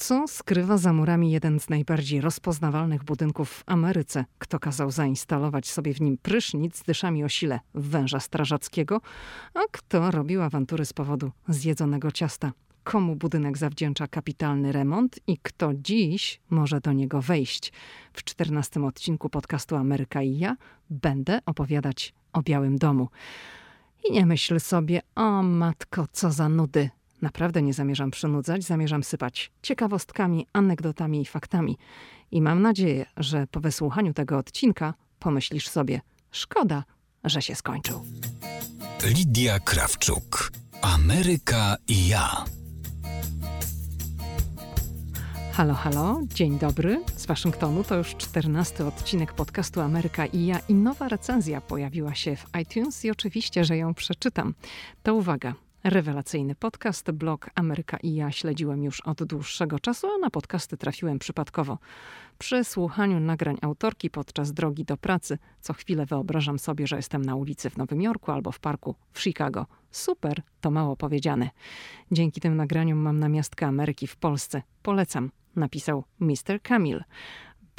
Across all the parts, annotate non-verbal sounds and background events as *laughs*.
Co skrywa za murami jeden z najbardziej rozpoznawalnych budynków w Ameryce? Kto kazał zainstalować sobie w nim prysznic z dyszami o sile węża strażackiego? A kto robił awantury z powodu zjedzonego ciasta? Komu budynek zawdzięcza kapitalny remont i kto dziś może do niego wejść? W czternastym odcinku podcastu Ameryka i ja będę opowiadać o Białym Domu. I nie myśl sobie, o matko, co za nudy. Naprawdę nie zamierzam przynudzać, zamierzam sypać ciekawostkami, anegdotami i faktami. I mam nadzieję, że po wysłuchaniu tego odcinka pomyślisz sobie, szkoda, że się skończył. Lidia Krawczuk. Ameryka i ja. Halo, halo, dzień dobry. Z Waszyngtonu to już czternasty odcinek podcastu Ameryka i ja i nowa recenzja pojawiła się w iTunes i oczywiście, że ją przeczytam. To uwaga, Rewelacyjny podcast, blog Ameryka i ja śledziłem już od dłuższego czasu, a na podcasty trafiłem przypadkowo. Przy słuchaniu nagrań autorki podczas drogi do pracy, co chwilę wyobrażam sobie, że jestem na ulicy w Nowym Jorku albo w parku w Chicago. Super, to mało powiedziane. Dzięki tym nagraniom mam namiastkę Ameryki w Polsce. Polecam, napisał Mr. Kamil.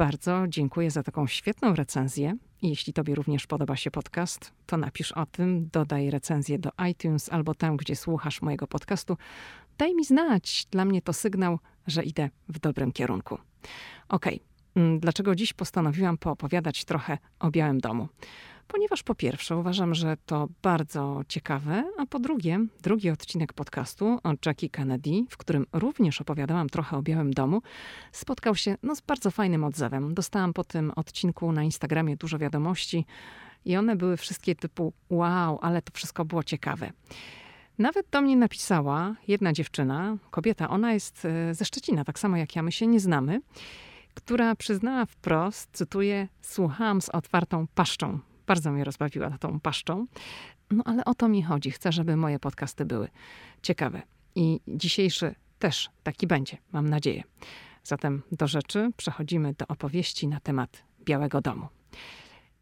Bardzo dziękuję za taką świetną recenzję. Jeśli Tobie również podoba się podcast, to napisz o tym, dodaj recenzję do iTunes albo tam, gdzie słuchasz mojego podcastu. Daj mi znać. Dla mnie to sygnał, że idę w dobrym kierunku. Ok, mm, dlaczego dziś postanowiłam poopowiadać trochę o Białym Domu? Ponieważ po pierwsze uważam, że to bardzo ciekawe, a po drugie, drugi odcinek podcastu o Jackie Kennedy, w którym również opowiadałam trochę o Białym Domu, spotkał się no, z bardzo fajnym odzewem. Dostałam po tym odcinku na Instagramie dużo wiadomości i one były wszystkie typu wow, ale to wszystko było ciekawe. Nawet do mnie napisała jedna dziewczyna, kobieta, ona jest e, ze Szczecina, tak samo jak ja, my się nie znamy, która przyznała wprost, cytuję, słuchałam z otwartą paszczą bardzo mnie rozbawiła tą paszczą. No ale o to mi chodzi. Chcę, żeby moje podcasty były ciekawe. I dzisiejszy też taki będzie, mam nadzieję. Zatem do rzeczy przechodzimy do opowieści na temat Białego Domu.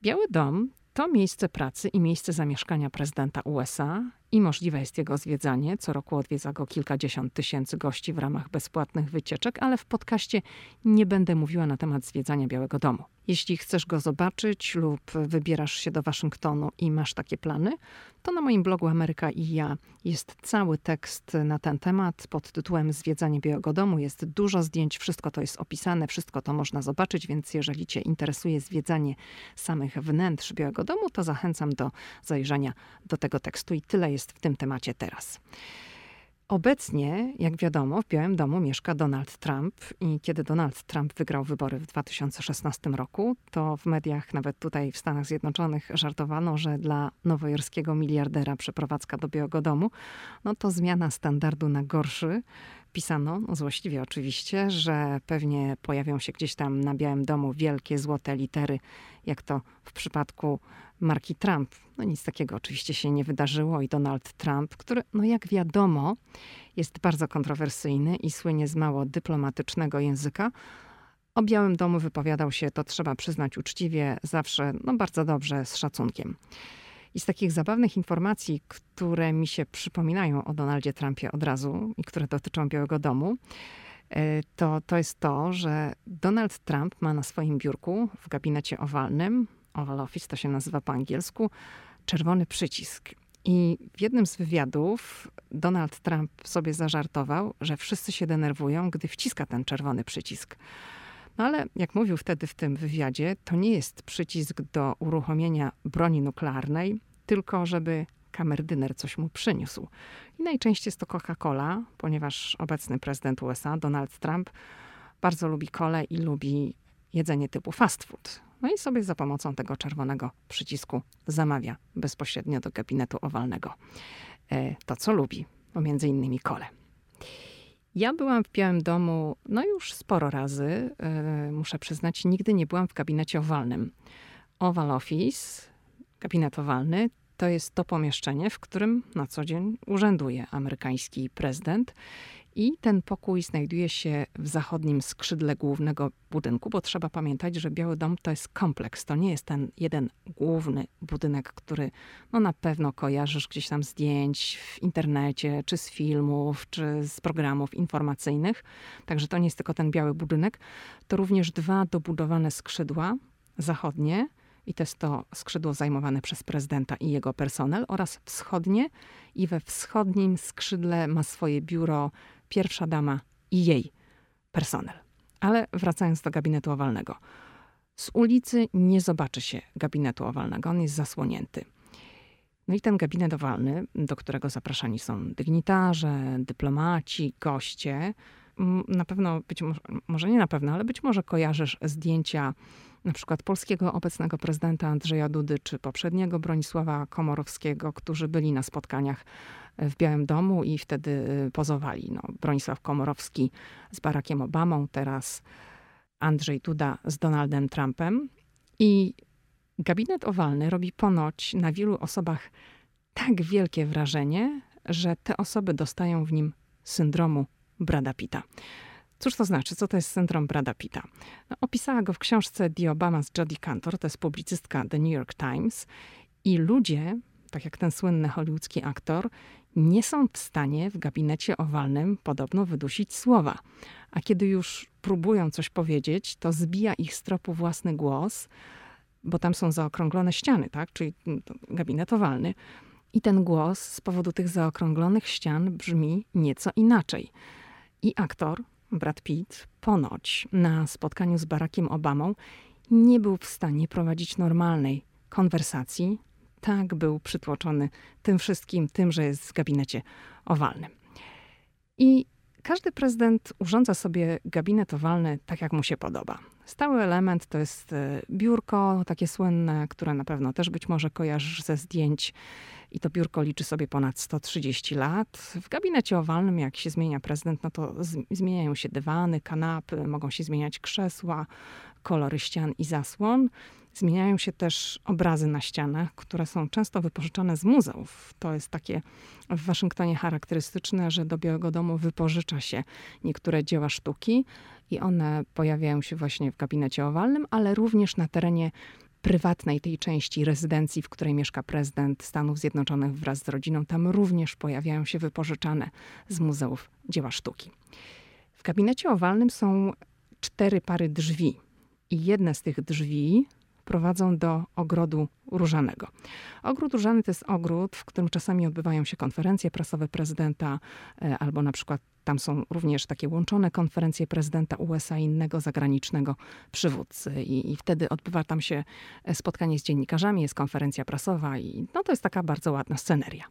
Biały Dom to miejsce pracy i miejsce zamieszkania prezydenta USA i możliwe jest jego zwiedzanie. Co roku odwiedza go kilkadziesiąt tysięcy gości w ramach bezpłatnych wycieczek, ale w podcaście nie będę mówiła na temat zwiedzania Białego Domu. Jeśli chcesz go zobaczyć lub wybierasz się do Waszyngtonu i masz takie plany, to na moim blogu Ameryka i ja jest cały tekst na ten temat pod tytułem Zwiedzanie Białego Domu. Jest dużo zdjęć, wszystko to jest opisane, wszystko to można zobaczyć, więc jeżeli Cię interesuje zwiedzanie samych wnętrz Białego Domu, to zachęcam do zajrzenia do tego tekstu i tyle jest w tym temacie teraz. Obecnie, jak wiadomo, w Białym Domu mieszka Donald Trump i kiedy Donald Trump wygrał wybory w 2016 roku, to w mediach, nawet tutaj w Stanach Zjednoczonych, żartowano, że dla nowojorskiego miliardera przeprowadzka do Białego Domu, no to zmiana standardu na gorszy. Pisano, no złośliwie oczywiście, że pewnie pojawią się gdzieś tam na Białym Domu wielkie złote litery, jak to w przypadku marki Trump. No nic takiego oczywiście się nie wydarzyło i Donald Trump, który, no jak wiadomo, jest bardzo kontrowersyjny i słynie z mało dyplomatycznego języka, o Białym Domu wypowiadał się, to trzeba przyznać uczciwie, zawsze no bardzo dobrze, z szacunkiem. I z takich zabawnych informacji, które mi się przypominają o Donaldzie Trumpie od razu i które dotyczą Białego Domu, e, to, to jest to, że Donald Trump ma na swoim biurku w gabinecie owalnym Oval Office to się nazywa po angielsku, czerwony przycisk. I w jednym z wywiadów Donald Trump sobie zażartował, że wszyscy się denerwują, gdy wciska ten czerwony przycisk. No ale jak mówił wtedy w tym wywiadzie, to nie jest przycisk do uruchomienia broni nuklearnej, tylko żeby kamerdyner coś mu przyniósł. I najczęściej jest to Coca-Cola, ponieważ obecny prezydent USA, Donald Trump, bardzo lubi kole i lubi jedzenie typu fast food. No i sobie za pomocą tego czerwonego przycisku zamawia bezpośrednio do gabinetu owalnego e, to, co lubi, między innymi kole. Ja byłam w Białym Domu no już sporo razy, e, muszę przyznać, nigdy nie byłam w gabinecie owalnym. Oval Office, gabinet owalny, to jest to pomieszczenie, w którym na co dzień urzęduje amerykański prezydent I ten pokój znajduje się w zachodnim skrzydle głównego budynku, bo trzeba pamiętać, że Biały Dom to jest kompleks. To nie jest ten jeden główny budynek, który no na pewno kojarzysz gdzieś tam zdjęć w internecie, czy z filmów, czy z programów informacyjnych. Także to nie jest tylko ten biały budynek. To również dwa dobudowane skrzydła zachodnie, i to jest to skrzydło zajmowane przez prezydenta i jego personel, oraz wschodnie. I we wschodnim skrzydle ma swoje biuro pierwsza dama i jej personel. Ale wracając do gabinetu owalnego. Z ulicy nie zobaczy się gabinetu owalnego, on jest zasłonięty. No i ten gabinet owalny, do którego zapraszani są dygnitarze, dyplomaci, goście, na pewno, być może, może nie na pewno, ale być może kojarzysz zdjęcia na przykład polskiego obecnego prezydenta Andrzeja Dudy, czy poprzedniego Bronisława Komorowskiego, którzy byli na spotkaniach w Białym Domu i wtedy y, pozowali. No, Bronisław Komorowski z Barackiem Obamą, teraz Andrzej Duda z Donaldem Trumpem. I gabinet owalny robi ponoć na wielu osobach tak wielkie wrażenie, że te osoby dostają w nim syndromu Brada Pitta. Cóż to znaczy? Co to jest syndrom Brada Pitta? No, opisała go w książce The Obama z Jodie Cantor, to jest publicystka The New York Times. I ludzie, tak jak ten słynny hollywoodzki aktor, nie są w stanie w gabinecie owalnym podobno wydusić słowa. A kiedy już próbują coś powiedzieć, to zbija ich z tropu własny głos, bo tam są zaokrąglone ściany, tak? czyli gabinet owalny. I ten głos z powodu tych zaokrąglonych ścian brzmi nieco inaczej. I aktor, Brad Pitt, ponoć na spotkaniu z Barackiem Obamą nie był w stanie prowadzić normalnej konwersacji. Tak był przytłoczony tym wszystkim, tym, że jest w gabinecie owalnym. I każdy prezydent urządza sobie gabinet owalny tak, jak mu się podoba. Stały element to jest e, biurko, takie słynne, które na pewno też być może kojarzysz ze zdjęć. I to biurko liczy sobie ponad 130 lat. W gabinecie owalnym, jak się zmienia prezydent, no to zmieniają się dywany, kanapy, mogą się zmieniać krzesła, kolory ścian i zasłon. Zmieniają się też obrazy na ścianach, które są często wypożyczane z muzeów. To jest takie w Waszyngtonie charakterystyczne, że do Białego Domu wypożycza się niektóre dzieła sztuki i one pojawiają się właśnie w gabinecie owalnym, ale również na terenie prywatnej tej części rezydencji, w której mieszka prezydent Stanów Zjednoczonych wraz z rodziną. Tam również pojawiają się wypożyczane z muzeów dzieła sztuki. W gabinecie owalnym są cztery pary drzwi. I jedne z tych drzwi prowadzą do ogrodu różanego. Ogród różany to jest ogród, w którym czasami odbywają się konferencje prasowe prezydenta, e, albo na przykład tam są również takie łączone konferencje prezydenta USA i innego zagranicznego przywódcy. I, I, wtedy odbywa tam się e, spotkanie z dziennikarzami, jest konferencja prasowa i no to jest taka bardzo ładna sceneria.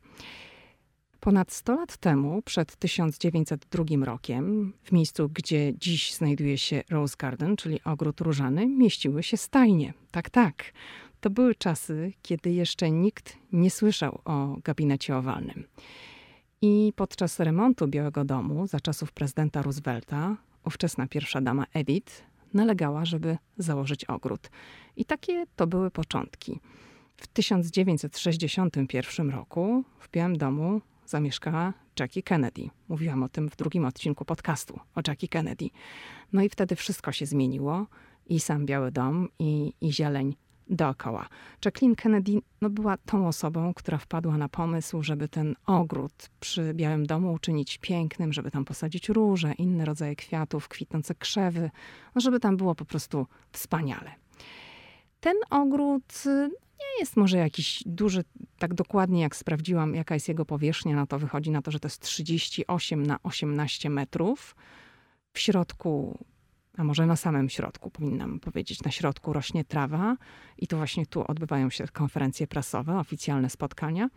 Ponad 100 lat temu, przed 1902 rokiem, w miejscu, gdzie dziś znajduje się Rose Garden, czyli ogród różany, mieściły się stajnie. Tak, tak. To były czasy, kiedy jeszcze nikt nie słyszał o gabinecie owalnym. I podczas remontu Białego Domu za czasów prezydenta Roosevelta, ówczesna pierwsza dama Edith nalegała, żeby założyć ogród. I takie to były początki. W 1961 roku w Białym Domu zamieszkała Jackie Kennedy. Mówiłam o tym w drugim odcinku podcastu o Jackie Kennedy. No i wtedy wszystko się zmieniło i sam Biały Dom, i, i zieleń dookoła. Jacqueline Kennedy no, była tą osobą, która wpadła na pomysł, żeby ten ogród przy Białym Domu uczynić pięknym, żeby tam posadzić róże, inne rodzaje kwiatów, kwitnące krzewy, no, żeby tam było po prostu wspaniale. Ten ogród nie jest może jakiś duży, tak dokładnie jak sprawdziłam, jaka jest jego powierzchnia, no to wychodzi na to, że to jest 38 na 18 metrów. W środku, a może na samym środku, powinnam powiedzieć, na środku rośnie trawa i to właśnie tu odbywają się konferencje prasowe, oficjalne spotkania.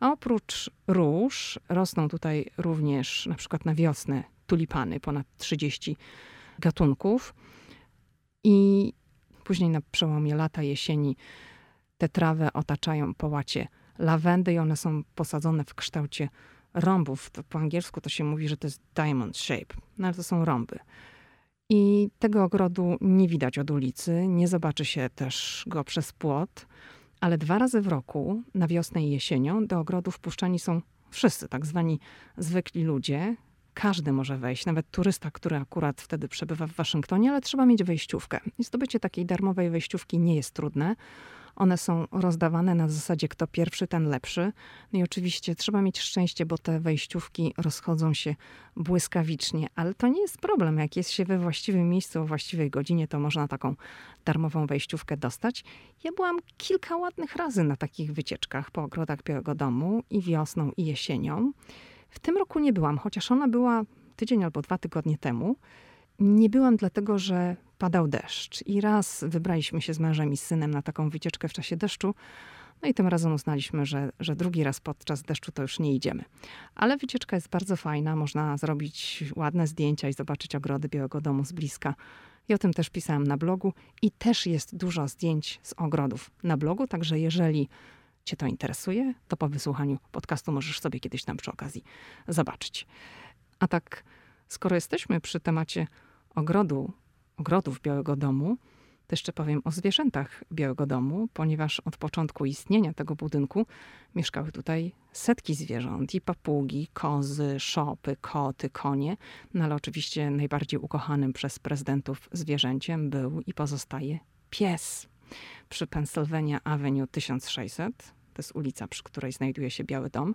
A oprócz róż rosną tutaj również na przykład na wiosnę tulipany, ponad 30 gatunków. I później na przełomie lata, jesieni te trawy otaczają połacie lawendy i one są posadzone w kształcie rąbów. Po angielsku to się mówi, że to jest diamond shape, no ale to są rąby. I tego ogrodu nie widać od ulicy, nie zobaczy się też go przez płot, ale dwa razy w roku, na wiosnę i jesienią, do ogrodu wpuszczani są wszyscy, tak zwani zwykli ludzie, każdy może wejść, nawet turysta, który akurat wtedy przebywa w Waszyngtonie, ale trzeba mieć wejściówkę. I zdobycie takiej darmowej wejściówki nie jest trudne. One są rozdawane na zasadzie kto pierwszy, ten lepszy. No i oczywiście trzeba mieć szczęście, bo te wejściówki rozchodzą się błyskawicznie, ale to nie jest problem. Jak jest się we właściwym miejscu o właściwej godzinie, to można taką darmową wejściówkę dostać. Ja byłam kilka ładnych razy na takich wycieczkach po ogrodach Białego Domu i wiosną, i jesienią. W tym roku nie byłam, chociaż ona była tydzień albo dwa tygodnie temu. Nie byłam dlatego, że padał deszcz i raz wybraliśmy się z mężem i synem na taką wycieczkę w czasie deszczu. No i tym razem uznaliśmy, że, że drugi raz podczas deszczu to już nie idziemy. Ale wycieczka jest bardzo fajna, można zrobić ładne zdjęcia i zobaczyć ogrody Białego Domu z bliska. I o tym też pisałam na blogu i też jest dużo zdjęć z ogrodów na blogu, także jeżeli Cię to interesuje, to po wysłuchaniu podcastu możesz sobie kiedyś tam przy okazji zobaczyć. A tak, skoro jesteśmy przy temacie ogrodu, ogrodów Białego Domu, to jeszcze powiem o zwierzętach Białego Domu, ponieważ od początku istnienia tego budynku mieszkały tutaj setki zwierząt i papugi, kozy, szopy, koty, konie. No ale oczywiście najbardziej ukochanym przez prezydentów zwierzęciem był i pozostaje pies. Przy Pennsylvania Avenue 1600, to jest ulica, przy której znajduje się Biały Dom,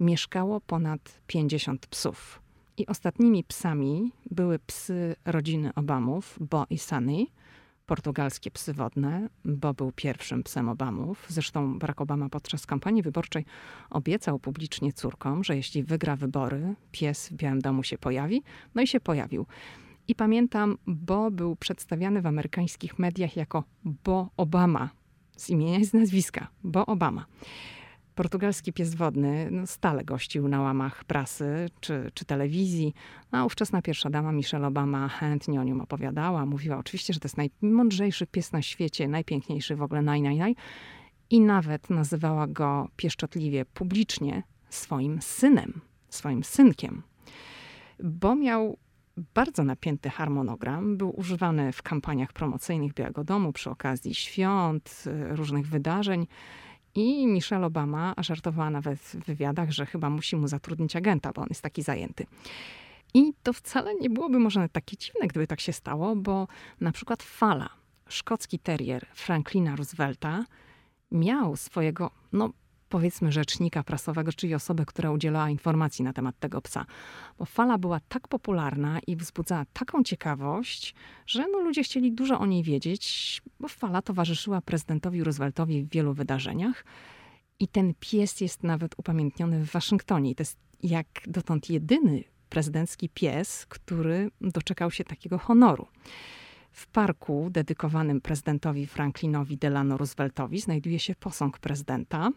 mieszkało ponad 50 psów. I ostatnimi psami były psy rodziny Obamów, Bo i Sunny, portugalskie psy wodne. Bo był pierwszym psem Obamów. Zresztą Barack Obama podczas kampanii wyborczej obiecał publicznie córkom, że jeśli wygra wybory, pies w Białym Domu się pojawi. No i się pojawił. I pamiętam, Bo był przedstawiany w amerykańskich mediach jako Bo Obama, z imienia i z nazwiska, Bo Obama. Portugalski pies wodny no, stale gościł na łamach prasy czy, czy telewizji, a ówczesna pierwsza dama Michelle Obama chętnie o nim opowiadała. Mówiła oczywiście, że to jest najmądrzejszy pies na świecie, najpiękniejszy w ogóle, naj, naj, naj. I nawet nazywała go pieszczotliwie publicznie swoim synem, swoim synkiem. Bo miał bardzo napięty harmonogram. Był używany w kampaniach promocyjnych Białego Domu przy okazji świąt, różnych wydarzeń. I Michelle Obama żartowała nawet w wywiadach, że chyba musi mu zatrudnić agenta, bo on jest taki zajęty. I to wcale nie byłoby może takie dziwne, gdyby tak się stało, bo na przykład Fala, szkocki terrier Franklina Roosevelta, miał swojego, no powiedzmy, rzecznika prasowego, czyli osobę, która udzielała informacji na temat tego psa. Bo fala była tak popularna i wzbudzała taką ciekawość, że no, ludzie chcieli dużo o niej wiedzieć, bo fala towarzyszyła prezydentowi Rooseveltowi w wielu wydarzeniach. I ten pies jest nawet upamiętniony w Waszyngtonie. I to jest jak dotąd jedyny prezydencki pies, który doczekał się takiego honoru. W parku dedykowanym prezydentowi Franklinowi Delano Rooseveltowi znajduje się posąg prezydenta.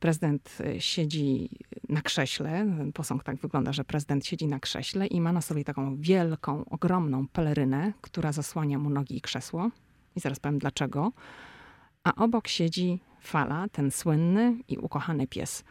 Prezydent e, siedzi na krześle. Posąg tak wygląda, że prezydent siedzi na krześle i ma na sobie taką wielką, ogromną pelerynę, która zasłania mu nogi i krzesło. I zaraz powiem dlaczego. A obok siedzi Fala, ten słynny i ukochany pies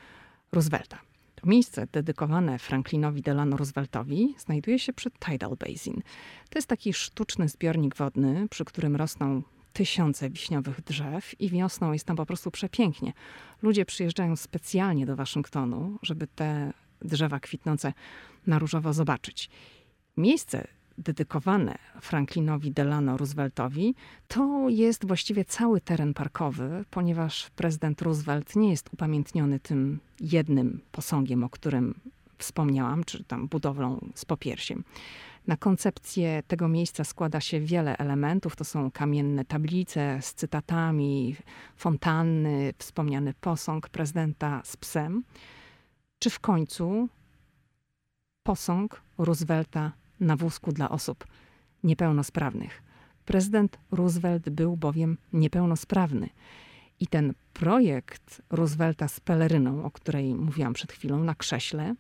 Roosevelta. To miejsce dedykowane Franklinowi Delano Rooseveltowi znajduje się przy Tidal Basin. To jest taki sztuczny zbiornik wodny, przy którym rosną tysiące wiśniowych drzew i wiosną jest tam po prostu przepięknie. Ludzie przyjeżdżają specjalnie do Waszyngtonu, żeby te drzewa kwitnące na różowo zobaczyć. Miejsce dedykowane Franklinowi Delano Rooseveltowi, to jest właściwie cały teren parkowy, ponieważ prezydent Roosevelt nie jest upamiętniony tym jednym posągiem, o którym wspomniałam, czy tam budowlą z popiersiem. Na koncepcję tego miejsca składa się wiele elementów. To są kamienne tablice z cytatami, fontanny, wspomniany posąg prezydenta z psem. Czy w końcu posąg Roosevelta na wózku dla osób niepełnosprawnych. Prezydent Roosevelt był bowiem niepełnosprawny. I ten projekt Roosevelta z peleryną, o której mówiłam przed chwilą, na krześle,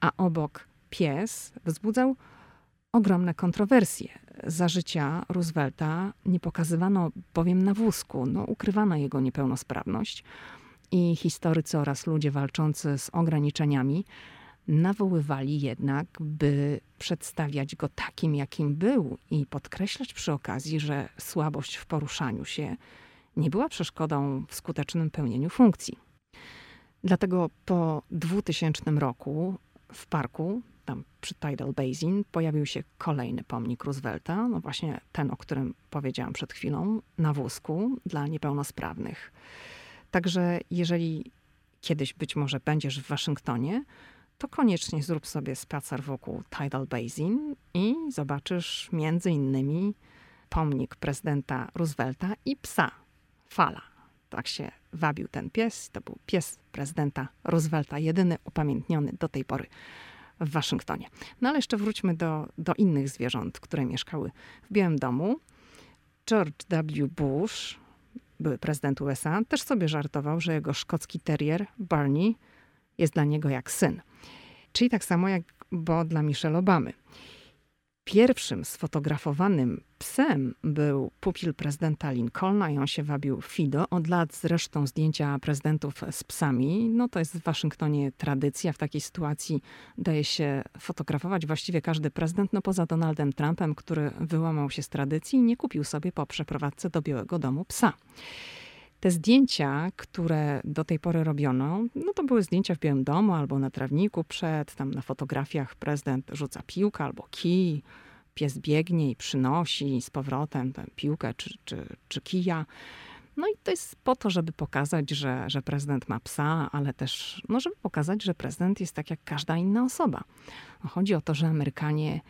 a obok pies, wzbudzał ogromne kontrowersje. Za życia Roosevelta nie pokazywano bowiem na wózku, no, ukrywano jego niepełnosprawność. I historycy oraz ludzie walczący z ograniczeniami nawoływali jednak, by przedstawiać go takim, jakim był i podkreślać przy okazji, że słabość w poruszaniu się nie była przeszkodą w skutecznym pełnieniu funkcji. Dlatego po 2000 roku w parku tam przy Tidal Basin, pojawił się kolejny pomnik Roosevelta, no właśnie ten, o którym powiedziałam przed chwilą, na wózku dla niepełnosprawnych. Także jeżeli kiedyś być może będziesz w Waszyngtonie, to koniecznie zrób sobie spacer wokół Tidal Basin i zobaczysz między innymi pomnik prezydenta Roosevelta i psa, Fala. Tak się wabił ten pies. To był pies prezydenta Roosevelta, jedyny upamiętniony do tej pory w Waszyngtonie. No ale jeszcze wróćmy do, do innych zwierząt, które mieszkały w Białym Domu. George W. Bush, były prezydent USA, też sobie żartował, że jego szkocki terrier Barney jest dla niego jak syn. Czyli tak samo jak Bo dla Michelle Obamy. Pierwszym sfotografowanym psem był pupil prezydenta Lincolna i on się wabił Fido. Od lat zresztą zdjęcia prezydentów z psami. No to jest w Waszyngtonie tradycja. W takiej sytuacji daje się fotografować właściwie każdy prezydent, no poza Donaldem Trumpem, który wyłamał się z tradycji i nie kupił sobie po przeprowadzce do Białego Domu psa. Te zdjęcia, które do tej pory robiono, no to były zdjęcia w Białym Domu albo na trawniku przed, tam na fotografiach prezydent rzuca piłkę albo kij, pies biegnie i przynosi z powrotem tę piłkę czy, czy, czy kija. No i to jest po to, żeby pokazać, że, że prezydent ma psa, ale też, no żeby pokazać, że prezydent jest tak jak każda inna osoba. No chodzi o to, że Amerykanie,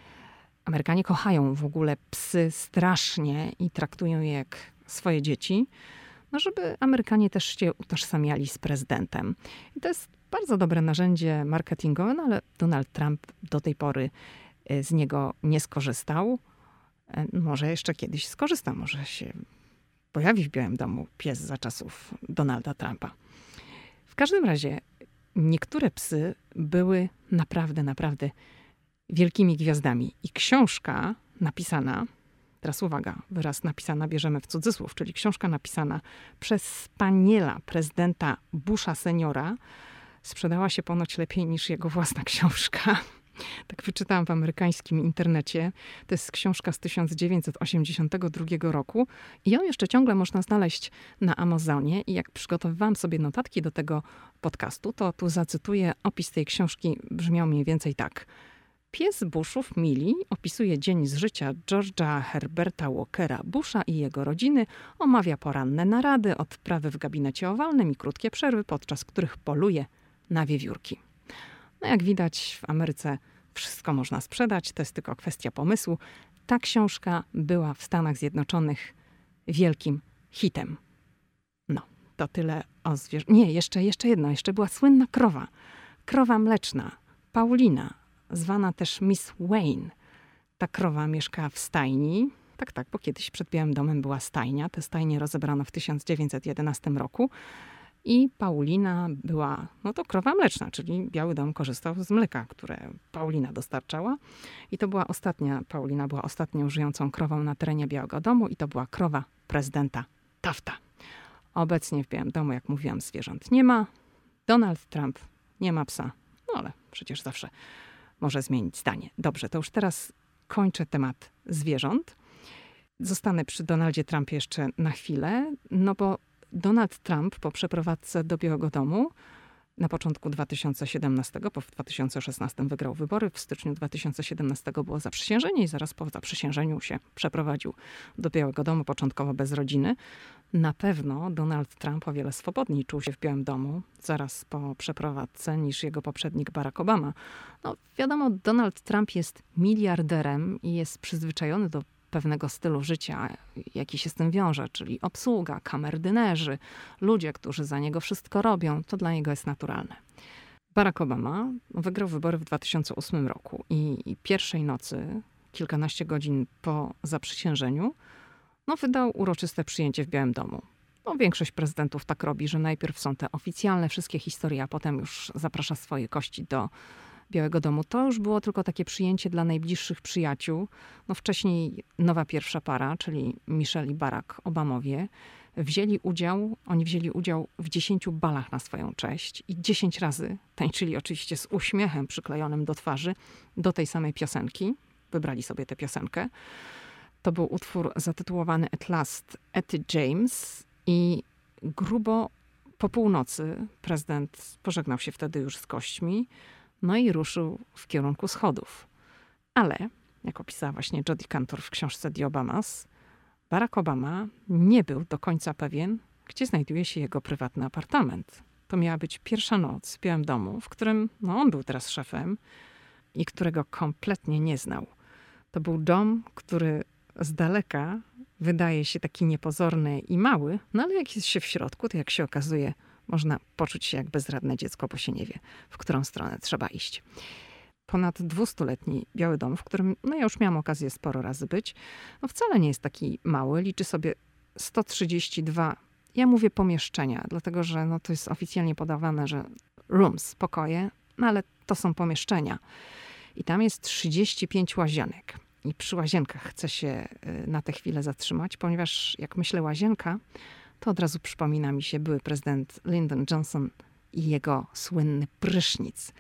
Amerykanie kochają w ogóle psy strasznie i traktują je jak swoje dzieci no żeby Amerykanie też się utożsamiali z prezydentem. I to jest bardzo dobre narzędzie marketingowe, no ale Donald Trump do tej pory e, z niego nie skorzystał. E, może jeszcze kiedyś skorzysta, może się pojawi w Białym Domu pies za czasów Donalda Trumpa. W każdym razie niektóre psy były naprawdę, naprawdę wielkimi gwiazdami. I książka napisana Teraz uwaga, wyraz napisana bierzemy w cudzysłów, czyli książka napisana przez spaniela prezydenta Busha seniora sprzedała się ponoć lepiej niż jego własna książka. *laughs* Tak wyczytałam w amerykańskim internecie. To jest książka z 1982 roku i ją jeszcze ciągle można znaleźć na Amazonie. I jak przygotowywałam sobie notatki do tego podcastu, to tu zacytuję opis tej książki. Brzmiał mniej więcej tak. Pies Bushów, Mili, opisuje dzień z życia George'a Herberta Walkera Busha i jego rodziny, omawia poranne narady, odprawy w gabinecie owalnym i krótkie przerwy, podczas których poluje na wiewiórki. No jak widać, w Ameryce wszystko można sprzedać, to jest tylko kwestia pomysłu. Ta książka była w Stanach Zjednoczonych wielkim hitem. No, to tyle o zwierzętach. Nie, jeszcze, jeszcze jedno, jeszcze była słynna krowa. Krowa mleczna, Paulina, zwana też Miss Wayne. Ta krowa mieszkała w stajni. Tak, tak, bo kiedyś przed Białym Domem była stajnia. Te stajnie rozebrano w 1911 roku. I Paulina była, no to krowa mleczna, czyli Biały Dom korzystał z mleka, które Paulina dostarczała. I to była ostatnia, Paulina była ostatnią żyjącą krową na terenie Białego Domu i to była krowa prezydenta Tafta. Obecnie w Białym Domu, jak mówiłam, zwierząt nie ma. Donald Trump nie ma psa, no ale przecież zawsze może zmienić zdanie. Dobrze, to już teraz kończę temat zwierząt. Zostanę przy Donaldzie Trumpie jeszcze na chwilę, no bo Donald Trump po przeprowadzce do Białego Domu na początku 2017, bo w 2016 wygrał wybory, w styczniu 2017 było zaprzysiężenie i zaraz po zaprzysiężeniu się przeprowadził do Białego Domu, początkowo bez rodziny. Na pewno Donald Trump o wiele swobodniej czuł się w Białym Domu zaraz po przeprowadzce niż jego poprzednik Barack Obama. No wiadomo, Donald Trump jest miliarderem i jest przyzwyczajony do pewnego stylu życia, jaki się z tym wiąże, czyli obsługa, kamerdynerzy, ludzie, którzy za niego wszystko robią, to dla niego jest naturalne. Barack Obama wygrał wybory w 2008 roku i, i pierwszej nocy, kilkanaście godzin po zaprzysiężeniu, no, wydał uroczyste przyjęcie w Białym Domu. No, większość prezydentów tak robi, że najpierw są te oficjalne wszystkie historie, a potem już zaprasza swoje kości do Białego Domu. To już było tylko takie przyjęcie dla najbliższych przyjaciół. No wcześniej nowa pierwsza para, czyli Michelle i Barack Obamowie, wzięli udział, oni wzięli udział w dziesięciu balach na swoją cześć i dziesięć razy tańczyli oczywiście z uśmiechem przyklejonym do twarzy do tej samej piosenki. Wybrali sobie tę piosenkę. To był utwór zatytułowany At Last Etty James i grubo po północy prezydent pożegnał się wtedy już z kośćmi. No i ruszył w kierunku schodów. Ale, jak opisała właśnie Jodie Cantor w książce The Obamas, Barack Obama nie był do końca pewien, gdzie znajduje się jego prywatny apartament. To miała być pierwsza noc w Białym Domu, w którym no, on był teraz szefem i którego kompletnie nie znał. To był dom, który z daleka wydaje się taki niepozorny i mały, no ale jak jest się w środku, to jak się okazuje, można poczuć się jak bezradne dziecko, bo się nie wie, w którą stronę trzeba iść. Ponad dwustuletni Biały Dom, w którym no ja już miałam okazję sporo razy być, no wcale nie jest taki mały, liczy sobie 132 ja mówię pomieszczenia, dlatego że no, to jest oficjalnie podawane, że rooms, pokoje, no ale to są pomieszczenia. I tam jest 35 łazienek. I przy łazienkach chcę się y, na tę chwilę zatrzymać, ponieważ jak myślę łazienka, to od razu przypomina mi się były prezydent Lyndon Johnson i jego słynny prysznic.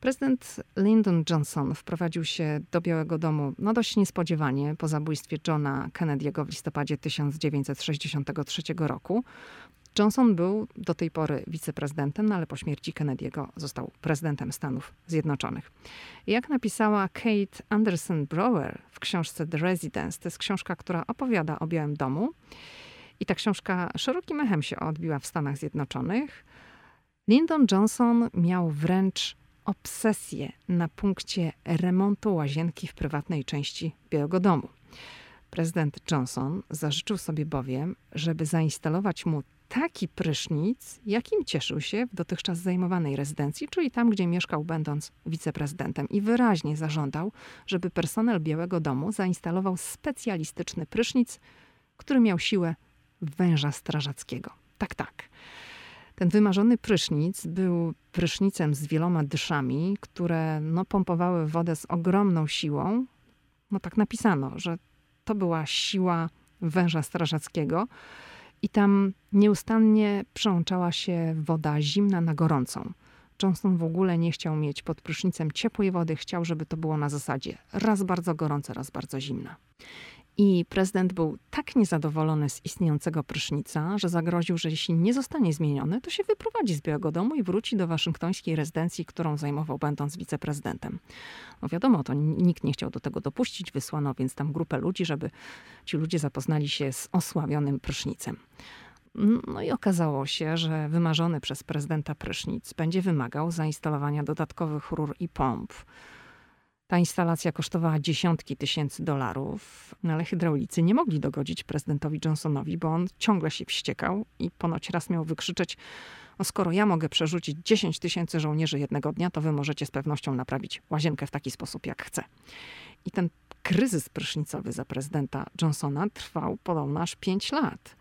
Prezydent Lyndon Johnson wprowadził się do Białego Domu no dość niespodziewanie po zabójstwie Johna Kennedy'ego w listopadzie 1963 roku. Johnson był do tej pory wiceprezydentem, no ale po śmierci Kennedy'ego został prezydentem Stanów Zjednoczonych. Jak napisała Kate Anderson Brower w książce The Residence, to jest książka, która opowiada o Białym Domu. I ta książka szerokim echem się odbiła w Stanach Zjednoczonych. Lyndon Johnson miał wręcz obsesję na punkcie remontu łazienki w prywatnej części Białego Domu. Prezydent Johnson zażyczył sobie bowiem, żeby zainstalować mu taki prysznic, jakim cieszył się w dotychczas zajmowanej rezydencji, czyli tam, gdzie mieszkał, będąc wiceprezydentem, i wyraźnie zażądał, żeby personel Białego Domu zainstalował specjalistyczny prysznic, który miał siłę węża strażackiego. Tak, tak. Ten wymarzony prysznic był prysznicem z wieloma dyszami, które no, pompowały wodę z ogromną siłą. No tak napisano, że to była siła węża strażackiego i tam nieustannie przełączała się woda zimna na gorącą. Johnson w ogóle nie chciał mieć pod prysznicem ciepłej wody, chciał, żeby to było na zasadzie raz bardzo gorące, raz bardzo zimna. I prezydent był tak niezadowolony z istniejącego prysznica, że zagroził, że jeśli nie zostanie zmieniony, to się wyprowadzi z Białego Domu i wróci do waszyngtońskiej rezydencji, którą zajmował będąc wiceprezydentem. No wiadomo, to nikt nie chciał do tego dopuścić, wysłano więc tam grupę ludzi, żeby ci ludzie zapoznali się z osławionym prysznicem. No i okazało się, że wymarzony przez prezydenta prysznic będzie wymagał zainstalowania dodatkowych rur i pomp ta instalacja kosztowała dziesiątki tysięcy dolarów, no ale hydraulicy nie mogli dogodzić prezydentowi Johnsonowi, bo on ciągle się wściekał i ponoć raz miał wykrzyczeć: No, skoro ja mogę przerzucić 10 tysięcy żołnierzy jednego dnia, to wy możecie z pewnością naprawić łazienkę w taki sposób, jak chcę. I ten kryzys prysznicowy za prezydenta Johnsona trwał podobno aż 5 lat.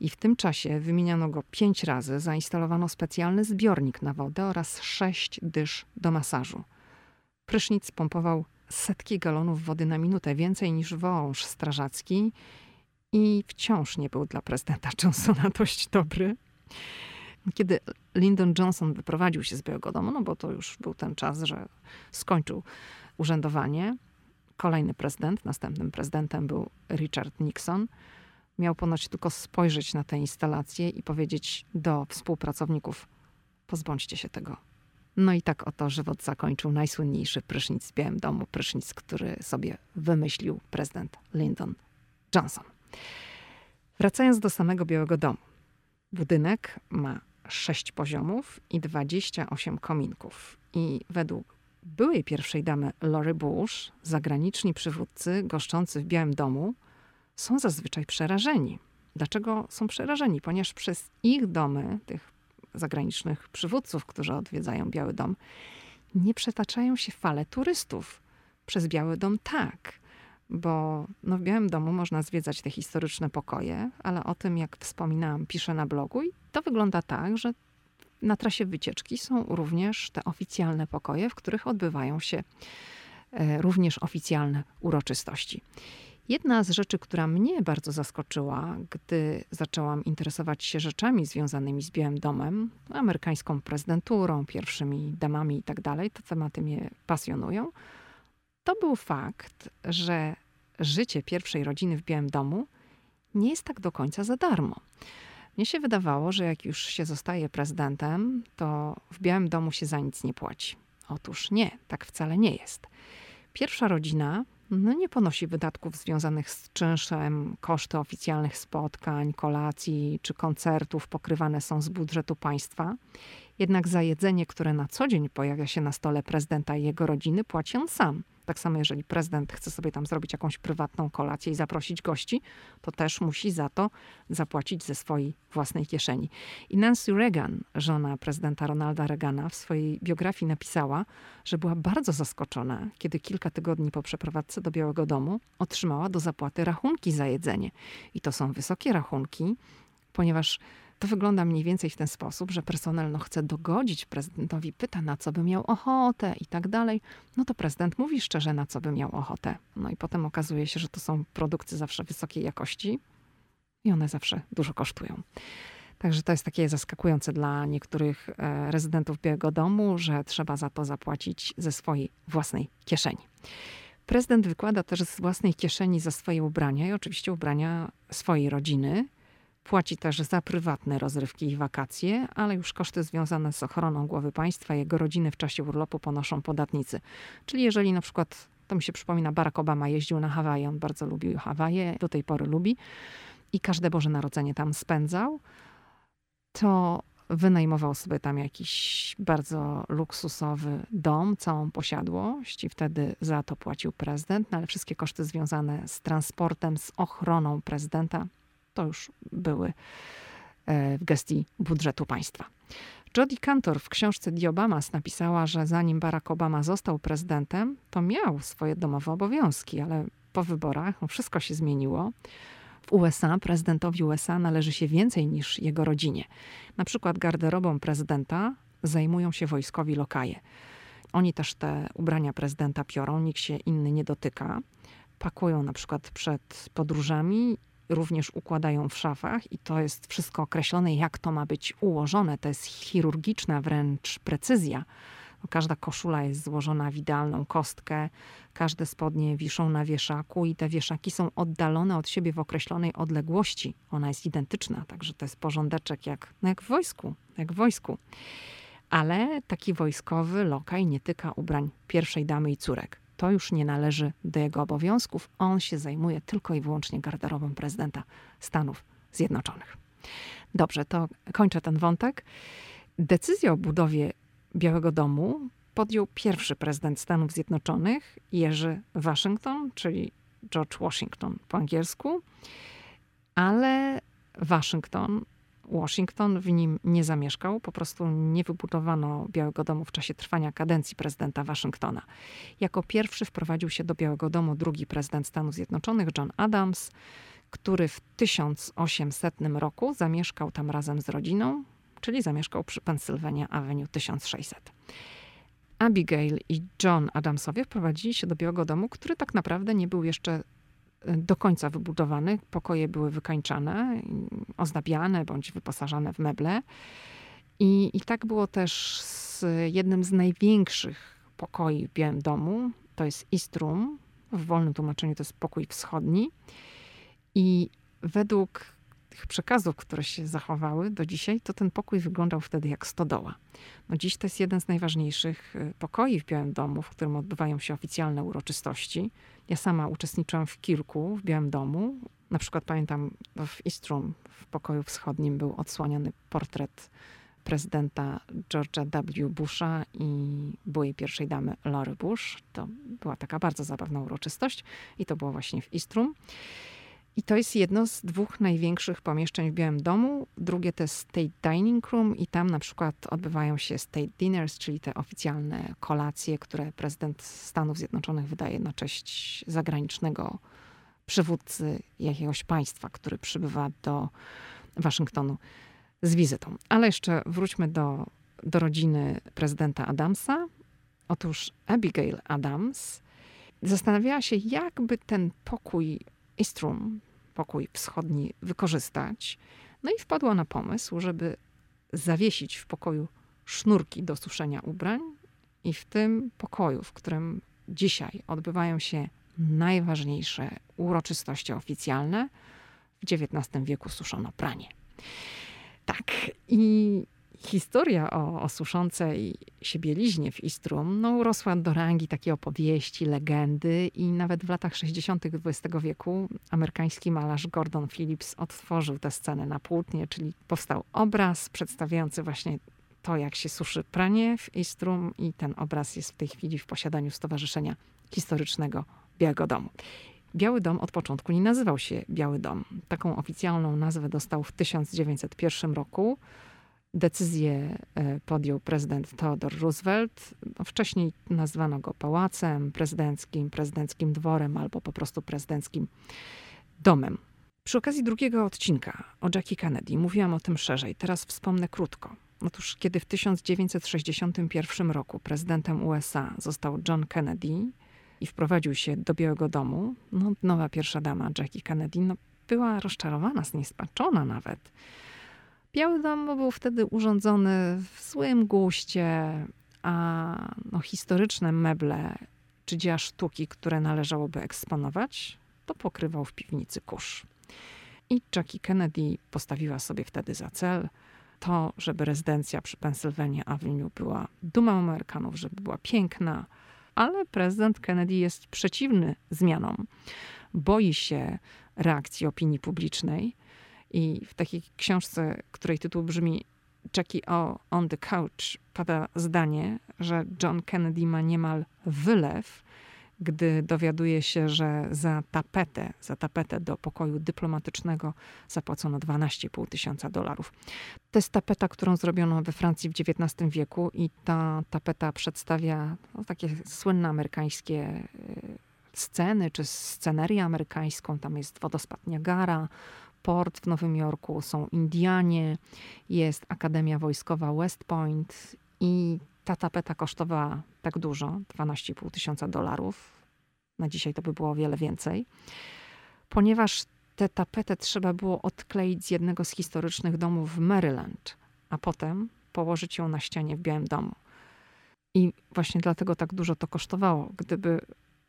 I w tym czasie wymieniano go pięć razy, zainstalowano specjalny zbiornik na wodę oraz sześć dysz do masażu. Prysznic pompował setki galonów wody na minutę, więcej niż wąż strażacki i wciąż nie był dla prezydenta *laughs* Johnsona dość dobry. Kiedy Lyndon Johnson wyprowadził się z Białego Domu, no bo to już był ten czas, że skończył urzędowanie, kolejny prezydent, następnym prezydentem był Richard Nixon, miał ponoć tylko spojrzeć na tę instalację i powiedzieć do współpracowników: pozbądźcie się tego no i tak oto żywot zakończył najsłynniejszy prysznic w Białym Domu, prysznic, który sobie wymyślił prezydent Lyndon Johnson. Wracając do samego Białego Domu. Budynek ma sześć poziomów i 28 kominków. I według byłej pierwszej damy Lori Bush, zagraniczni przywódcy goszczący w Białym Domu są zazwyczaj przerażeni. Dlaczego są przerażeni? Ponieważ przez ich domy, tych zagranicznych przywódców, którzy odwiedzają Biały Dom, nie przetaczają się fale turystów. Przez Biały Dom tak, bo no w Białym Domu można zwiedzać te historyczne pokoje, ale o tym, jak wspominałam, piszę na blogu i to wygląda tak, że na trasie wycieczki są również te oficjalne pokoje, w których odbywają się e, również oficjalne uroczystości. Jedna z rzeczy, która mnie bardzo zaskoczyła, gdy zaczęłam interesować się rzeczami związanymi z Białym Domem, amerykańską prezydenturą, pierwszymi damami i tak dalej, te tematy mnie pasjonują, to był fakt, że życie pierwszej rodziny w Białym Domu nie jest tak do końca za darmo. Mnie się wydawało, że jak już się zostaje prezydentem, to w Białym Domu się za nic nie płaci. Otóż nie, tak wcale nie jest. Pierwsza rodzina no, nie ponosi wydatków związanych z czynszem, koszty oficjalnych spotkań, kolacji czy koncertów pokrywane są z budżetu państwa. Jednak za jedzenie, które na co dzień pojawia się na stole prezydenta i jego rodziny, płaci on sam. Tak samo, jeżeli prezydent chce sobie tam zrobić jakąś prywatną kolację i zaprosić gości, to też musi za to zapłacić ze swojej własnej kieszeni. I Nancy Reagan, żona prezydenta Ronalda Reagana, w swojej biografii napisała, że była bardzo zaskoczona, kiedy kilka tygodni po przeprowadzce do Białego Domu otrzymała do zapłaty rachunki za jedzenie. I to są wysokie rachunki, ponieważ to wygląda mniej więcej w ten sposób, że personel no, chce dogodzić prezydentowi, pyta na co by miał ochotę i tak dalej. No to prezydent mówi szczerze, na co by miał ochotę. No i potem okazuje się, że to są produkty zawsze wysokiej jakości i one zawsze dużo kosztują. Także to jest takie zaskakujące dla niektórych e, rezydentów Białego Domu, że trzeba za to zapłacić ze swojej własnej kieszeni. Prezydent wykłada też z własnej kieszeni za swoje ubrania i oczywiście ubrania swojej rodziny. Płaci też za prywatne rozrywki i wakacje, ale już koszty związane z ochroną głowy państwa i jego rodziny w czasie urlopu ponoszą podatnicy. Czyli jeżeli na przykład, to mi się przypomina, Barack Obama jeździł na Hawaje, on bardzo lubił Hawaje, do tej pory lubi i każde Boże Narodzenie tam spędzał, to wynajmował sobie tam jakiś bardzo luksusowy dom, całą posiadłość i wtedy za to płacił prezydent, no ale wszystkie koszty związane z transportem, z ochroną prezydenta to już były e, w gestii budżetu państwa. Jodie Cantor w książce The Obamas napisała, że zanim Barack Obama został prezydentem, to miał swoje domowe obowiązki, ale po wyborach wszystko się zmieniło. W USA prezydentowi USA należy się więcej niż jego rodzinie. Na przykład garderobą prezydenta zajmują się wojskowi lokaje. Oni też te ubrania prezydenta piorą, nikt się inny nie dotyka. Pakują na przykład przed podróżami również układają w szafach i to jest wszystko określone, jak to ma być ułożone. To jest chirurgiczna wręcz precyzja. No, każda koszula jest złożona w idealną kostkę, każde spodnie wiszą na wieszaku i te wieszaki są oddalone od siebie w określonej odległości. Ona jest identyczna, także to jest porządeczek jak, no jak w wojsku, jak w wojsku. Ale taki wojskowy lokaj nie tyka ubrań pierwszej damy i córek to już nie należy do jego obowiązków. On się zajmuje tylko i wyłącznie garderobą prezydenta Stanów Zjednoczonych. Dobrze, to kończę ten wątek. Decyzję o budowie Białego Domu podjął pierwszy prezydent Stanów Zjednoczonych, Jerzy Waszyngton, czyli George Washington po angielsku, ale Waszyngton Washington w nim nie zamieszkał, po prostu nie wybudowano Białego Domu w czasie trwania kadencji prezydenta Waszyngtona. Jako pierwszy wprowadził się do Białego Domu drugi prezydent Stanów Zjednoczonych, John Adams, który w 1800 roku zamieszkał tam razem z rodziną, czyli zamieszkał przy Pennsylvania Avenue 1600. Abigail i John Adamsowie wprowadzili się do Białego Domu, który tak naprawdę nie był jeszcze do końca wybudowany. Pokoje były wykańczane, ozdabiane bądź wyposażane w meble. I, I tak było też z jednym z największych pokoi w Białym Domu. To jest East Room. W wolnym tłumaczeniu to jest pokój wschodni. I według tych przekazów, które się zachowały do dzisiaj, to ten pokój wyglądał wtedy jak stodoła. No dziś to jest jeden z najważniejszych y, pokoi w Białym Domu, w którym odbywają się oficjalne uroczystości. Ja sama uczestniczyłam w kilku w Białym Domu. Na przykład pamiętam w East Room, w pokoju wschodnim był odsłaniany portret prezydenta George'a W. Busha i byłej pierwszej damy Lory Bush. To była taka bardzo zabawna uroczystość i to było właśnie w East Room. I to jest jedno z dwóch największych pomieszczeń w Białym Domu. Drugie to jest State Dining Room i tam na przykład odbywają się State Dinners, czyli te oficjalne kolacje, które prezydent Stanów Zjednoczonych wydaje na cześć zagranicznego przywódcy jakiegoś państwa, który przybywa do Waszyngtonu z wizytą. Ale jeszcze wróćmy do, do rodziny prezydenta Adamsa. Otóż Abigail Adams zastanawiała się, jakby ten pokój Istrum, pokój wschodni, wykorzystać. No i wpadła na pomysł, żeby zawiesić w pokoju sznurki do suszenia ubrań i w tym pokoju, w którym dzisiaj odbywają się najważniejsze uroczystości oficjalne, w XIX wieku suszono pranie. Tak, i historia o, o suszącej się bieliźnie w Istrum no, urosła do rangi takiej opowieści, legendy i nawet w latach 60. XX wieku amerykański malarz Gordon Phillips odtworzył tę scenę na płótnie, czyli powstał obraz przedstawiający właśnie to, jak się suszy pranie w Istrum i ten obraz jest w tej chwili w posiadaniu Stowarzyszenia Historycznego Białego Domu. Biały Dom od początku nie nazywał się Biały Dom. Taką oficjalną nazwę dostał w 1901 roku. Decyzję e, podjął prezydent Theodore Roosevelt. No, wcześniej nazwano go pałacem prezydenckim, prezydenckim dworem albo po prostu prezydenckim domem. Przy okazji drugiego odcinka o Jackie Kennedy mówiłam o tym szerzej. Teraz wspomnę krótko. Otóż, kiedy w 1961 roku prezydentem USA został John Kennedy i wprowadził się do Białego Domu, no, nowa pierwsza dama Jackie Kennedy no, była rozczarowana, zniespaczona nawet. Biały Dom był wtedy urządzony w złym guście, a no, historyczne meble czy dzieła sztuki, które należałoby eksponować, to pokrywał w piwnicy kurz. I Jackie Kennedy postawiła sobie wtedy za cel to, żeby rezydencja przy Pennsylvania Avenue była dumą Amerykanów, żeby była piękna, ale prezydent Kennedy jest przeciwny zmianom. Boi się reakcji opinii publicznej i w takiej książce, której tytuł brzmi Jackie O on the Couch, pada zdanie, że John Kennedy ma niemal wylew, gdy dowiaduje się, że za tapetę, za tapetę do pokoju dyplomatycznego zapłacono 12,5 tysiąca dolarów. To jest tapeta, którą zrobiono we Francji w XIX wieku i ta tapeta przedstawia no, takie słynne amerykańskie e, sceny, czy scenerię amerykańską. Tam jest wodospad Niagara, port w Nowym Jorku, są Indianie, jest Akademia Wojskowa West Point i ta tapeta kosztowała tak dużo, 12,5 tysiąca dolarów. Na dzisiaj to by było o wiele więcej. Ponieważ tę tapetę trzeba było odkleić z jednego z historycznych domów w Maryland, a potem położyć ją na ścianie w Białym Domu. I właśnie dlatego tak dużo to kosztowało. Gdyby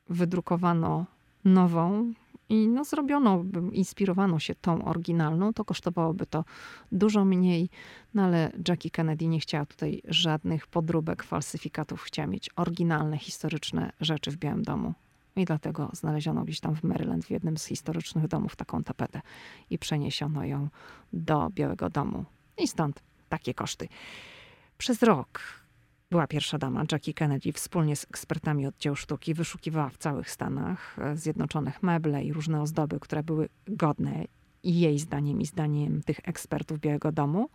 wydrukowano nową, i no, zrobiono, inspirowano się tą oryginalną, to kosztowałoby to dużo mniej, no ale Jackie Kennedy nie chciała tutaj żadnych podróbek, falsyfikatów, chciała mieć oryginalne, historyczne rzeczy w Białym Domu. I dlatego znaleziono gdzieś tam w Maryland, w jednym z historycznych domów, taką tapetę i przeniesiono ją do Białego Domu. I stąd takie koszty. Przez rok była pierwsza dama, Jackie Kennedy, wspólnie z ekspertami oddziału sztuki. Wyszukiwała w całych Stanach e, Zjednoczonych meble i różne ozdoby, które były godne i jej zdaniem i zdaniem tych ekspertów Białego Domu.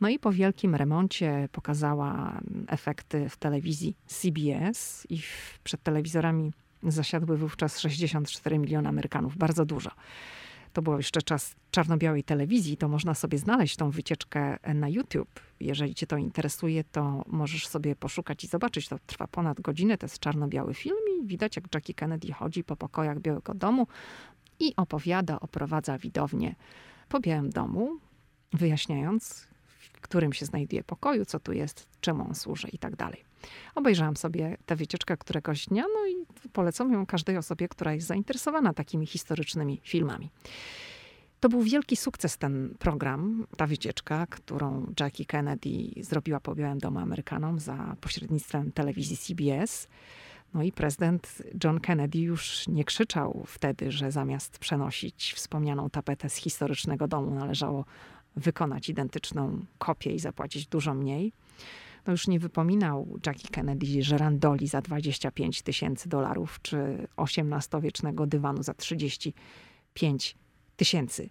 No i po wielkim remoncie pokazała efekty w telewizji CBS i przed telewizorami zasiadły wówczas 64 miliony Amerykanów, bardzo dużo to był jeszcze czas czarno-białej telewizji, to można sobie znaleźć tą wycieczkę na YouTube. Jeżeli cię to interesuje, to możesz sobie poszukać i zobaczyć. To trwa ponad godzinę, to jest czarno-biały film i widać, jak Jackie Kennedy chodzi po pokojach Białego Domu i opowiada, oprowadza widownię po Białym Domu, wyjaśniając, w którym się znajduje pokoju, co tu jest, czemu on służy i tak dalej. Obejrzałam sobie tę wycieczkę któregoś dnia, no i polecam ją każdej osobie, która jest zainteresowana takimi historycznymi filmami. To był wielki sukces ten program, ta wycieczka, którą Jackie Kennedy zrobiła po Białym Domu Amerykanom za pośrednictwem telewizji CBS. No i prezydent John Kennedy już nie krzyczał wtedy, że zamiast przenosić wspomnianą tapetę z historycznego domu należało wykonać identyczną kopię i zapłacić dużo mniej no już nie wypominał Jackie Kennedy żerandoli za 25 tysięcy dolarów, czy XVIII-wiecznego dywanu za 35 tysięcy.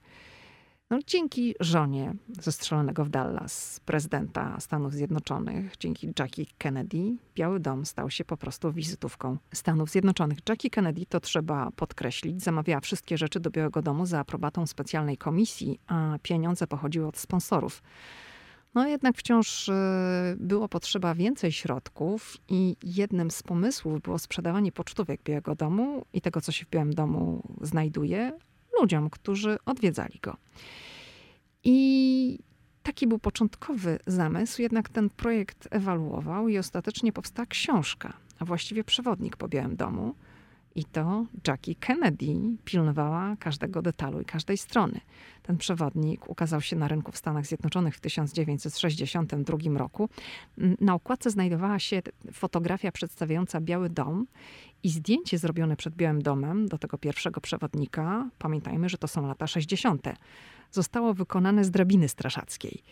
No, dzięki żonie zestrzelonego w Dallas prezydenta Stanów Zjednoczonych, dzięki Jackie Kennedy, Biały Dom stał się po prostu wizytówką Stanów Zjednoczonych. Jackie Kennedy, to trzeba podkreślić, zamawiała wszystkie rzeczy do Białego Domu za aprobatą specjalnej komisji, a pieniądze pochodziły od sponsorów. No jednak wciąż e, było potrzeba więcej środków i jednym z pomysłów było sprzedawanie pocztówek Białego Domu i tego, co się w Białym Domu znajduje, ludziom, którzy odwiedzali go. I taki był początkowy zamysł, jednak ten projekt ewaluował i ostatecznie powstała książka, a właściwie przewodnik po Białym Domu. I to Jackie Kennedy pilnowała każdego detalu i każdej strony. Ten przewodnik ukazał się na rynku w Stanach Zjednoczonych w 1962 roku. Na okładce znajdowała się fotografia przedstawiająca Biały Dom i zdjęcie zrobione przed Białym Domem do tego pierwszego przewodnika. Pamiętajmy, że to są lata 60. Zostało wykonane z drabiny straszackiej.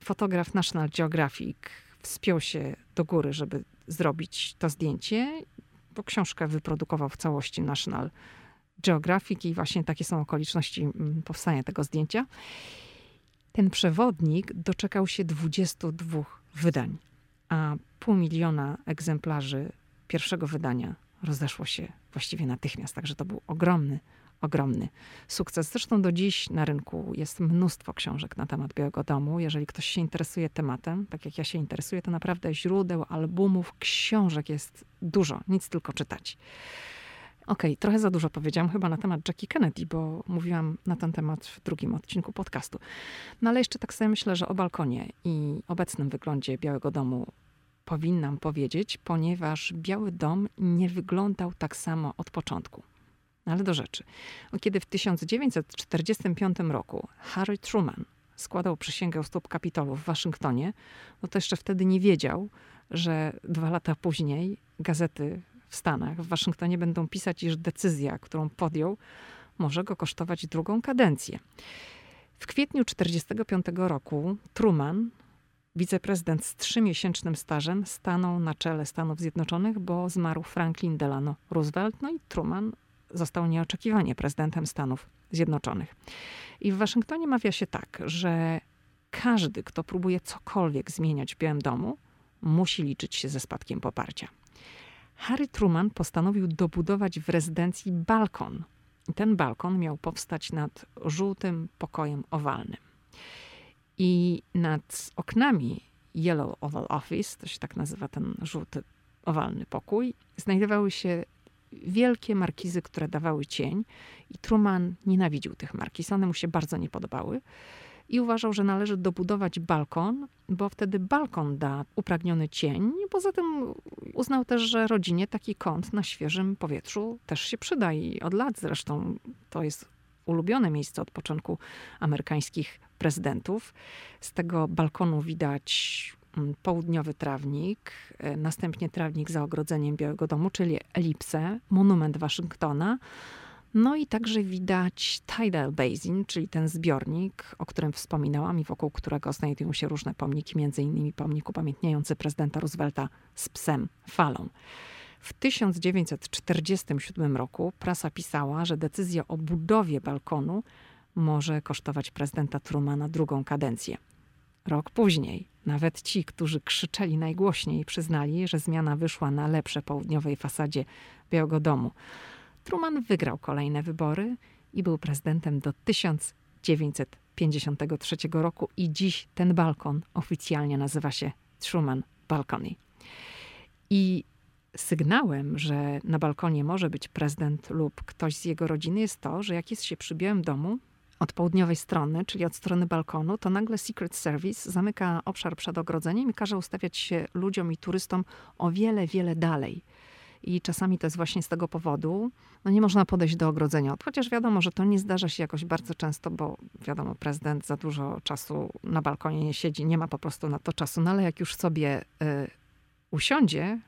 Fotograf National Geographic wspiął się do góry, żeby zrobić to zdjęcie bo książkę wyprodukował w całości National Geographic i właśnie takie są okoliczności mm, powstania tego zdjęcia. Ten przewodnik doczekał się 22 wydań, a pół miliona egzemplarzy pierwszego wydania rozeszło się właściwie natychmiast, także to był ogromny, ogromny sukces. Zresztą do dziś na rynku jest mnóstwo książek na temat Białego Domu. Jeżeli ktoś się interesuje tematem, tak jak ja się interesuję, to naprawdę źródeł, albumów, książek jest dużo, nic tylko czytać. Okej, okay, trochę za dużo powiedziałam chyba na temat Jackie Kennedy, bo mówiłam na ten temat w drugim odcinku podcastu. No ale jeszcze tak sobie myślę, że o balkonie i obecnym wyglądzie Białego Domu powinnam powiedzieć, ponieważ Biały Dom nie wyglądał tak samo od początku. Ale do rzeczy. Kiedy w 1945 roku Harry Truman składał przysięgę u stóp Kapitolu w Waszyngtonie, no to jeszcze wtedy nie wiedział, że dwa lata później gazety w Stanach, w Waszyngtonie będą pisać, iż decyzja, którą podjął, może go kosztować drugą kadencję. W kwietniu 1945 roku Truman, wiceprezydent z trzymiesięcznym stażem, stanął na czele Stanów Zjednoczonych, bo zmarł Franklin Delano Roosevelt, no i Truman został nieoczekiwanie prezydentem Stanów Zjednoczonych. I w Waszyngtonie mawia się tak, że każdy, kto próbuje cokolwiek zmieniać w Białym Domu, musi liczyć się ze spadkiem poparcia. Harry Truman postanowił dobudować w rezydencji balkon. I ten balkon miał powstać nad żółtym pokojem owalnym. I nad oknami Yellow Oval Office, to się tak nazywa ten żółty owalny pokój, znajdowały się wielkie markizy, które dawały cień. I Truman nienawidził tych markiz. One mu się bardzo nie podobały. I uważał, że należy dobudować balkon, bo wtedy balkon da upragniony cień. Poza tym uznał też, że rodzinie taki kąt na świeżym powietrzu też się przyda. I od lat zresztą to jest ulubione miejsce od początku amerykańskich prezydentów. Z tego balkonu widać południowy trawnik, e, następnie trawnik za ogrodzeniem Białego Domu, czyli elipsę, monument Waszyngtona. No i także widać Tidal Basin, czyli ten zbiornik, o którym wspominałam i wokół którego znajdują się różne pomniki, między innymi pomnik upamiętniający prezydenta Roosevelta z psem falą. W 1947 roku prasa pisała, że decyzja o budowie balkonu może kosztować prezydenta Trumana drugą kadencję. Rok później nawet ci, którzy krzyczeli najgłośniej, przyznali, że zmiana wyszła na lepsze południowej fasadzie Białego Domu. Truman wygrał kolejne wybory i był prezydentem do 1953 roku i dziś ten balkon oficjalnie nazywa się Truman Balcony. I sygnałem, że na balkonie może być prezydent lub ktoś z jego rodziny jest to, że jak jest się przy Białym Domu, od południowej strony, czyli od strony balkonu, to nagle Secret Service zamyka obszar przed ogrodzeniem i każe ustawiać się ludziom i turystom o wiele, wiele dalej. I czasami to jest właśnie z tego powodu, no nie można podejść do ogrodzenia. Chociaż wiadomo, że to nie zdarza się jakoś bardzo często, bo wiadomo, prezydent za dużo czasu na balkonie nie siedzi, nie ma po prostu na to czasu. No ale jak już sobie y, usiądzie,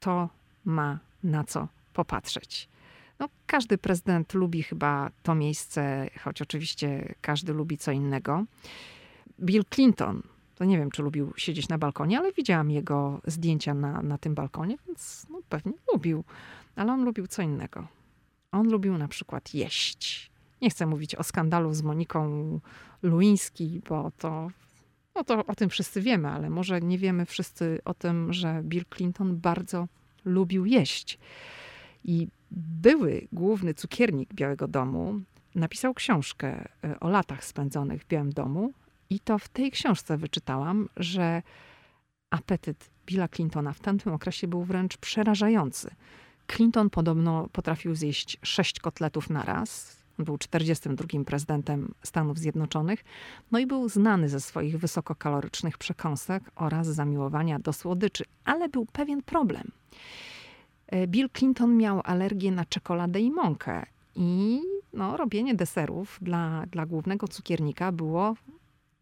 to ma na co popatrzeć. No, każdy prezydent lubi chyba to miejsce, choć oczywiście każdy lubi co innego. Bill Clinton, to nie wiem, czy lubił siedzieć na balkonie, ale widziałam jego zdjęcia na, na tym balkonie, więc no, pewnie lubił. Ale on lubił co innego. On lubił na przykład jeść. Nie chcę mówić o skandalu z Moniką Luiński, bo to, no to o tym wszyscy wiemy, ale może nie wiemy wszyscy o tym, że Bill Clinton bardzo lubił jeść. I były główny cukiernik Białego Domu napisał książkę e, o latach spędzonych w Białym Domu i to w tej książce wyczytałam, że apetyt Billa Clintona w tamtym okresie był wręcz przerażający. Clinton podobno potrafił zjeść sześć kotletów na raz. Był 42. prezydentem Stanów Zjednoczonych, no i był znany ze swoich wysokokalorycznych przekąsek oraz zamiłowania do słodyczy, ale był pewien problem – Bill Clinton miał alergię na czekoladę i mąkę. I no, robienie deserów dla, dla głównego cukiernika było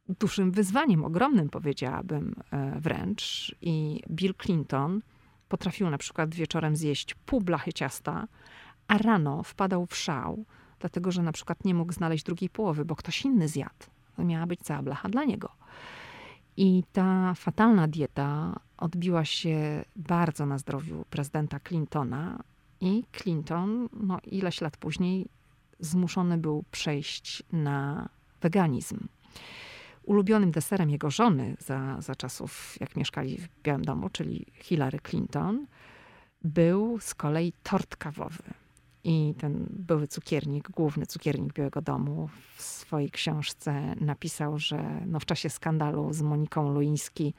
dużym wyzwaniem, ogromnym powiedziałabym e, wręcz. I Bill Clinton potrafił na przykład wieczorem zjeść pół blachy ciasta, a rano wpadał w szał, dlatego że na przykład nie mógł znaleźć drugiej połowy, bo ktoś inny zjadł. To miała być cała blacha dla niego. I ta fatalna dieta odbiła się bardzo na zdrowiu prezydenta Clintona. I Clinton, no ileś lat później, zmuszony był przejść na weganizm. Ulubionym deserem jego żony za, za czasów, jak mieszkali w Białym Domu, czyli Hillary Clinton, był z kolei tort kawowy. I ten były cukiernik, główny cukiernik Białego Domu w swojej książce napisał, że no w czasie skandalu z Moniką Luiński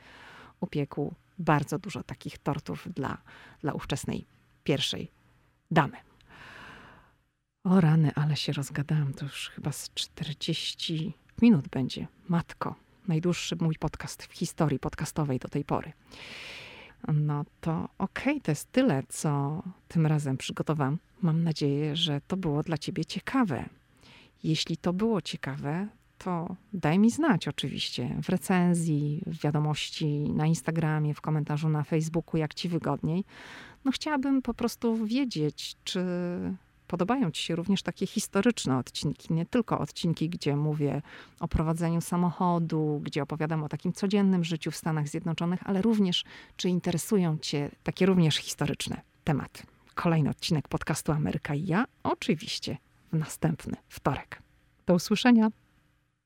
upiekł bardzo dużo takich tortów dla, dla ówczesnej pierwszej damy. O rany, ale się rozgadałam. To już chyba z 40 minut będzie. Matko, najdłuższy mój podcast w historii podcastowej do tej pory. No to okej, okay, to jest tyle, co tym razem przygotowałam. Mam nadzieję, że to było dla Ciebie ciekawe. Jeśli to było ciekawe, to daj mi znać oczywiście w recenzji, w wiadomości na Instagramie, w komentarzu na Facebooku, jak Ci wygodniej. No chciałabym po prostu wiedzieć, czy podobają Ci się również takie historyczne odcinki, nie tylko odcinki, gdzie mówię o prowadzeniu samochodu, gdzie opowiadam o takim codziennym życiu w Stanach Zjednoczonych, ale również, czy interesują Cię takie również historyczne tematy. Kolejny odcinek podcastu Ameryka i ja, oczywiście w następny wtorek. Do usłyszenia.